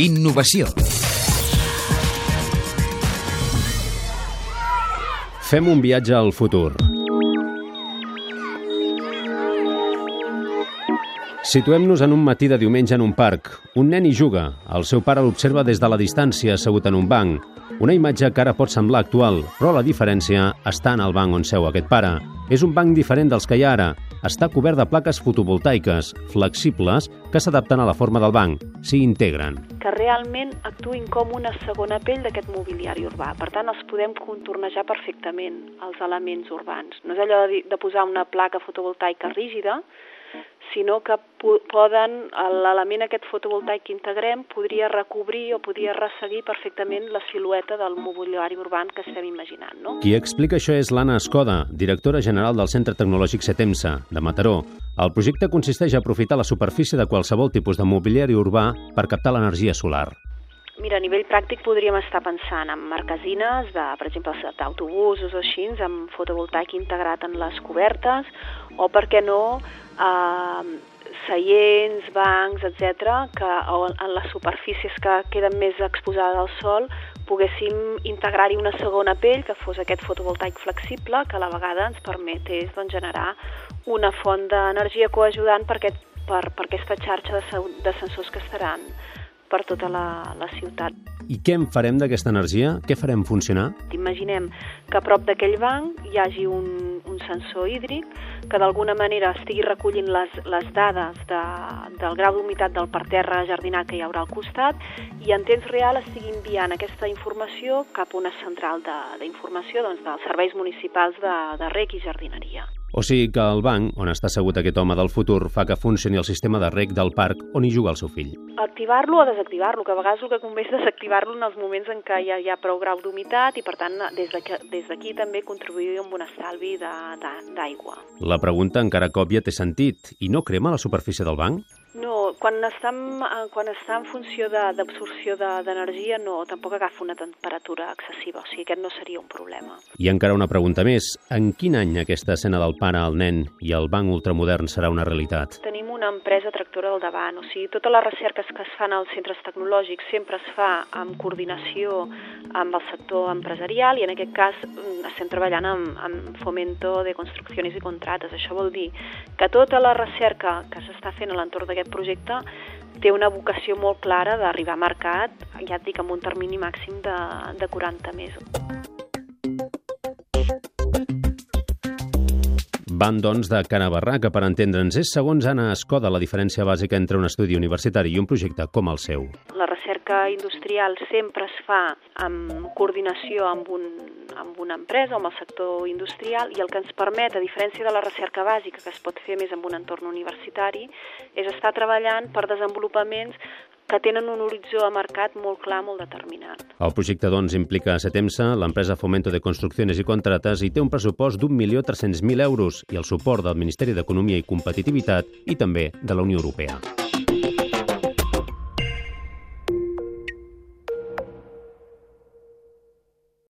Innovació. Fem un viatge al futur. Situem-nos en un matí de diumenge en un parc. Un nen hi juga. El seu pare l'observa des de la distància, assegut en un banc. Una imatge que ara pot semblar actual, però la diferència està en el banc on seu aquest pare. És un banc diferent dels que hi ha ara. Està cobert de plaques fotovoltaiques, flexibles, que s'adapten a la forma del banc, s'hi integren. que realment actuïn com una segona pell d'aquest mobiliari urbà. Per tant, els podem contornejar perfectament, els elements urbans. No és allò de, de posar una placa fotovoltaica rígida, sinó que po- poden, l'element aquest fotovoltaic que integrem podria recobrir o podria resseguir perfectament la silueta del mobiliari urbà que estem imaginant. No? Qui explica això és l'Anna Escoda, directora general del Centre Tecnològic Setemsa, de Mataró. El projecte consisteix a aprofitar la superfície de qualsevol tipus de mobiliari urbà per captar l'energia solar. Mira, a nivell pràctic podríem estar pensant en marquesines, de, per exemple, d'autobusos o així, amb fotovoltaic integrat en les cobertes, o, per què no, eh, seients, bancs, etc, que en les superfícies que queden més exposades al sol poguéssim integrar-hi una segona pell que fos aquest fotovoltaic flexible que a la vegada ens permetés doncs, generar una font d'energia coajudant per, aquest, per, per aquesta xarxa de, de sensors que estaran per tota la, la ciutat. I què en farem d'aquesta energia? Què farem funcionar? Imaginem que a prop d'aquell banc hi hagi un, un sensor hídric que d'alguna manera estigui recollint les, les dades de, del grau d'humitat del parterre jardinat que hi haurà al costat i en temps real estigui enviant aquesta informació cap a una central de- d'informació doncs, dels serveis municipals de, de rec i jardineria. O sigui que el banc, on està assegut aquest home del futur, fa que funcioni el sistema de rec del parc on hi juga el seu fill. activar-lo o desactivar-lo, que a vegades el que convé és desactivar-lo en els moments en què hi ha, hi ha prou grau d'humitat i, per tant, des d'aquí també contribuir amb un estalvi d'aigua. La pregunta, encara òbvia, té sentit. I no crema la superfície del banc? No, quan està en, eh, quan està en funció d'absorció de- d'energia, no, tampoc agafa una temperatura excessiva, o sigui, aquest no seria un problema. I encara una pregunta més. En quin any aquesta escena del pare, el nen i el banc ultramodern serà una realitat? Tenim una empresa tractora del davant, o sigui, totes les recerques que es fan als centres tecnològics sempre es fa en coordinació amb el sector empresarial i en aquest cas mm, estem treballant amb, amb fomento de construccions i contractes. Això vol dir que tota la recerca que s'està fent a l'entorn d'aquest projecte té una vocació molt clara d'arribar a mercat, ja et dic, amb un termini màxim de, de 40 mesos. Van, doncs, de barra, que per entendre'ns és, segons Anna Escoda, la diferència bàsica entre un estudi universitari i un projecte com el seu. La recerca industrial sempre es fa en coordinació amb, un, amb una empresa o amb el sector industrial i el que ens permet, a diferència de la recerca bàsica que es pot fer més en un entorn universitari, és estar treballant per desenvolupaments que tenen un horitzó a mercat molt clar, molt determinat. El projecte, doncs, implica a Setemsa, l'empresa Fomento de Construcciones i Contrates, i té un pressupost d'1.300.000 euros i el suport del Ministeri d'Economia i Competitivitat i també de la Unió Europea.